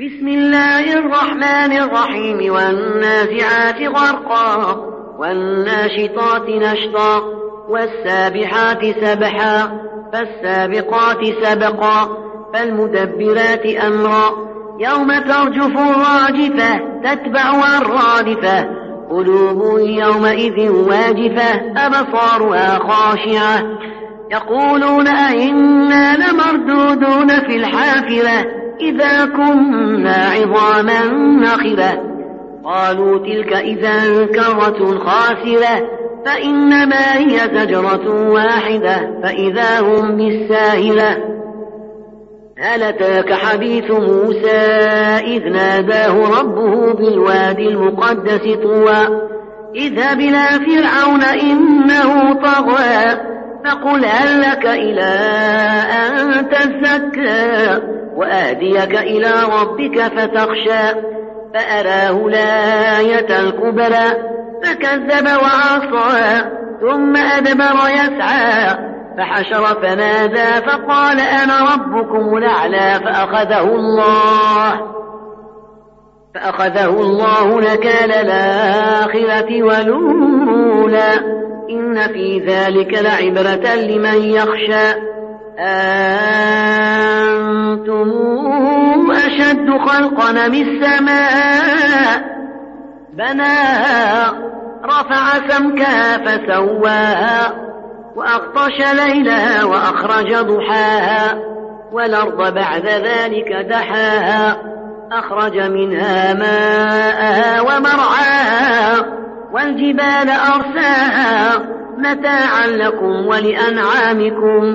بسم الله الرحمن الرحيم والنازعات غرقا والناشطات نشطا والسابحات سبحا فالسابقات سبقا فالمدبرات أمرا يوم ترجف الراجفة تتبعها الرادفة قلوب يومئذ واجفة أبصارها خاشعة يقولون أئنا لمردودون في الحافرة إذا كنا عظاما نخرة قالوا تلك إذا كرة خاسرة فإنما هي زجرة واحدة فإذا هم بالساهلة هل أتاك حديث موسى إذ ناداه ربه بالوادي المقدس طوى. اذهب إلى فرعون إنه طغى فقل هل لك إلى أن تزكى؟ وآديك إلى ربك فتخشى فأراه الآية الكبرى فكذب وعصى ثم أدبر يسعى فحشر فنادى فقال أنا ربكم الأعلى فأخذه الله فأخذه الله نكال الآخرة والأولى إن في ذلك لعبرة لمن يخشى. أنتم أشد خلقا من السماء؟ بناها رفع سمكها فسواها وأغطش ليلها وأخرج ضحاها والأرض بعد ذلك دحاها أخرج منها ماءها ومرعاها والجبال أرساها متاعا لكم ولأنعامكم.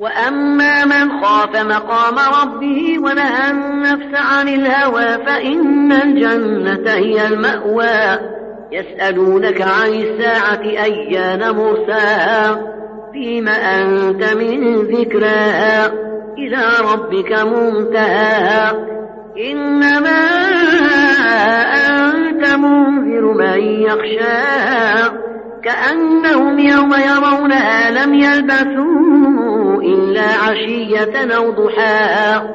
وأما من خاف مقام ربه ونهى النفس عن الهوى فإن الجنة هي المأوى. يسألونك عن الساعة أيان مرساها؟ فيم أنت من ذكراها إلى ربك منتهاها إنما أنت منذر من يخشاها كأنهم يوم يرونها لم يلبثوا إلا عشية أو ضحاها.